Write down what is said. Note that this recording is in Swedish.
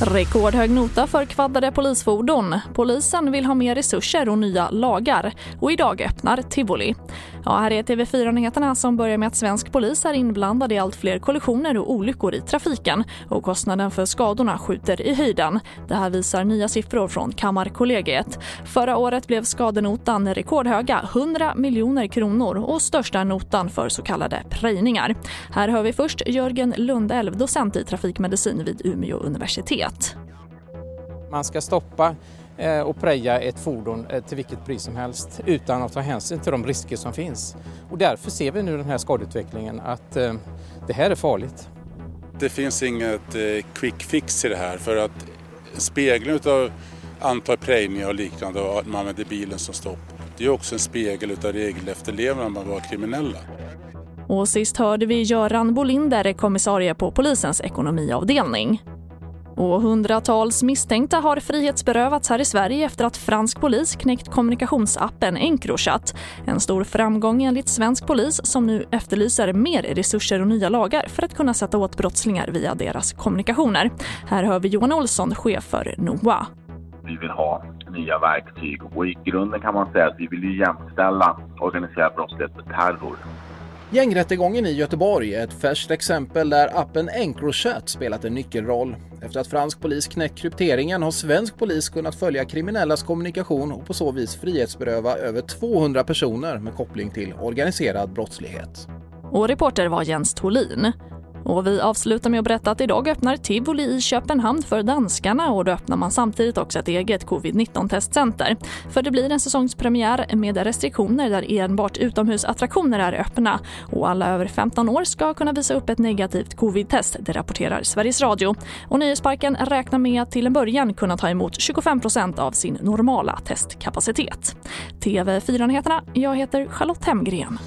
Rekordhög nota för kvaddade polisfordon. Polisen vill ha mer resurser och nya lagar. Och idag öppnar tivoli. Ja, här är TV4-nyheterna som börjar med att svensk polis är inblandad i allt fler kollisioner och olyckor i trafiken. Och kostnaden för skadorna skjuter i höjden. Det här visar nya siffror från Kammarkollegiet. Förra året blev skadenotan rekordhöga, 100 miljoner kronor och största notan för så kallade prejningar. Här hör vi först Jörgen Lundälv, docent i trafikmedicin vid Umeå universitet. Man ska stoppa och preja ett fordon eh, till vilket pris som helst utan att ta hänsyn till de risker som finns. Och därför ser vi nu den här skadeutvecklingen att eh, det här är farligt. Det finns inget quick fix i det här för att spegling av antal prejningar och liknande och att man använder bilen som stopp det är också en spegel av regelefterlevnaden man var kriminella. Och sist hörde vi Göran Bolinder, kommissarie på polisens ekonomiavdelning. Och hundratals misstänkta har frihetsberövats här i Sverige efter att fransk polis knäckt kommunikationsappen Encrochat. En stor framgång enligt svensk polis som nu efterlyser mer resurser och nya lagar för att kunna sätta åt brottslingar via deras kommunikationer. Här hör vi Johan Olsson, chef för NOA. Vi vill ha nya verktyg och i grunden kan man säga att vi vill jämställa organiserad brottslighet med terror. Gängrättegången i Göteborg är ett färskt exempel där appen Encrochat spelat en nyckelroll. Efter att fransk polis knäckt krypteringen har svensk polis kunnat följa kriminellas kommunikation och på så vis frihetsberöva över 200 personer med koppling till organiserad brottslighet. Och reporter var Jens Tolin. Och vi avslutar med att berätta att idag öppnar Tivoli i Köpenhamn för danskarna och då öppnar man samtidigt också ett eget covid-19-testcenter. För det blir en säsongspremiär med restriktioner där enbart utomhusattraktioner är öppna och alla över 15 år ska kunna visa upp ett negativt covid-test, det rapporterar Sveriges Radio. Och Nöjesparken räknar med att till en början kunna ta emot 25% av sin normala testkapacitet. TV4-nyheterna, jag heter Charlotte Hemgren.